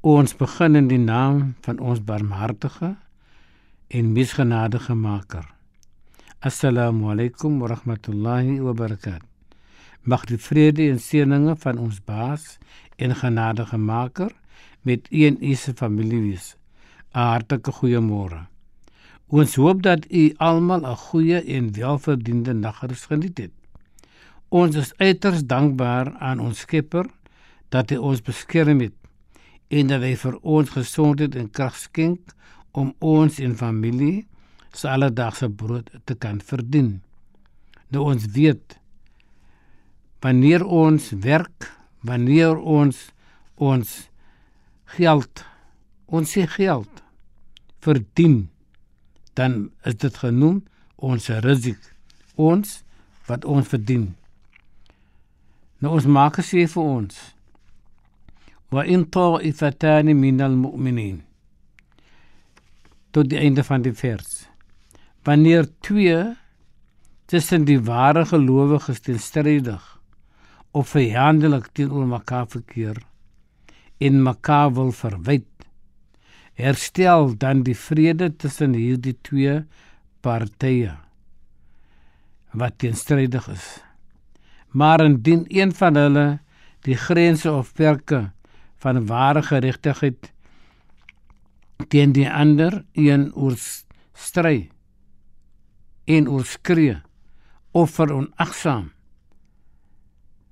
ons begin in die naam van ons barmhartige en misgenadige Maker Assalamu alaykum wa rahmatullahi wa barakatuh Mag die vrede en seëninge van ons baas en genadige Maker met u en u se familie wees 'n hartlike goeiemôre. Ons hoop dat u almal 'n goeie en welverdiende nagrus geniet het. Ons is uiters dankbaar aan ons Skepper dat hy ons beskerm het en dat hy vir ons gesondheid en krag skenk om ons en familie se alledaagse brood te kan verdien. Nou ons weet wanneer ons werk, wanneer ons ons geld ons se geld verdien dan is dit genoem ons risik ons wat ons verdien nou ons maak gesê vir ons in ta'ifatan min al-mu'minin tot die einde van die vers. Wanneer twee tussen die ware gelowiges teenstrydig of vyandelik teenoor mekaar verkeer en mekaar wil verwyd herstel dan die vrede tussen hierdie twee partye wat teenstrydig is. Maar indien een van hulle die grense of perke van ware geregtigheid teen die ander een oorstry en oorskree of veronagsaam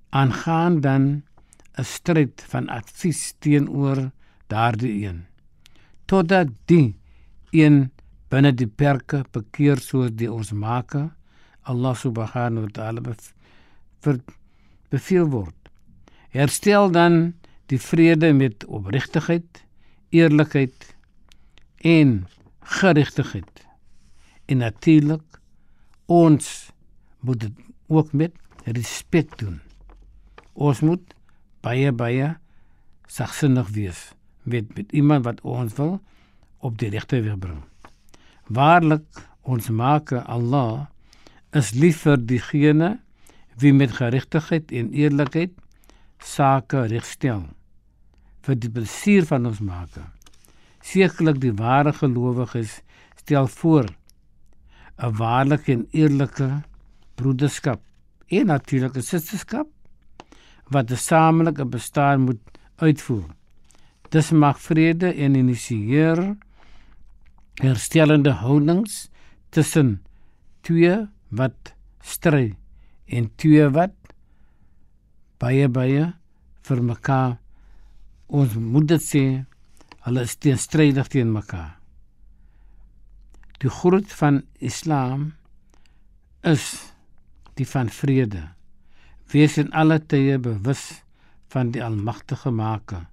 aangaan dan 'n stryd van advies teenoor daardie een totdat die een binne die perke bekeer soos die ons maak Allah subhanahu wa ta'ala beveel word. Herstel dan die vrede met opregtigheid eerlikheid en geregtigheid en natuurlik ons moet dit ook met respek doen. Ons moet baie baie sagsinnig wees met met iemand wat ons wil op die regte weg bring. Waarlik ons maak Allah is lief vir diegene wie met geregtigheid en eerlikheid sake regstel vir die plesier van ons maak. Sekerlik die ware gelowiges stel voor 'n waarlike en eerlike broederskap en natuurlike sisterskap wat 'n samelike bestaan moet uitvoer. Dis mag vrede en initieer herstellende houdings tussen twee wat stry en twee wat baie baie vir mekaar ons moet dit sê hulle is teenstrydig teen mekaar. Die groot van Islam is die van vrede. Wees in alle tye bewus van die almagtige Maker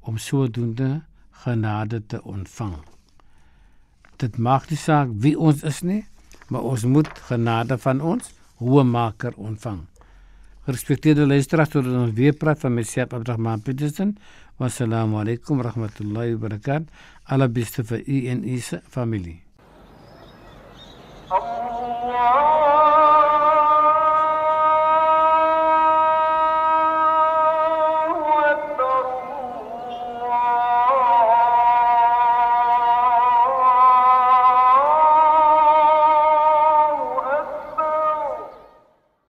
om sodoende genade te ontvang. Dit maak nie saak wie ons is nie, maar ons moet genade van ons Hoë Maker ontvang. Gerespekteerde luisteraars, tot ons weer praat van Messias Abdurrahman Petersen. Wassalamu alaykum rahmatullahi wa barakatuh. Alla beste vir u en u familie. Allah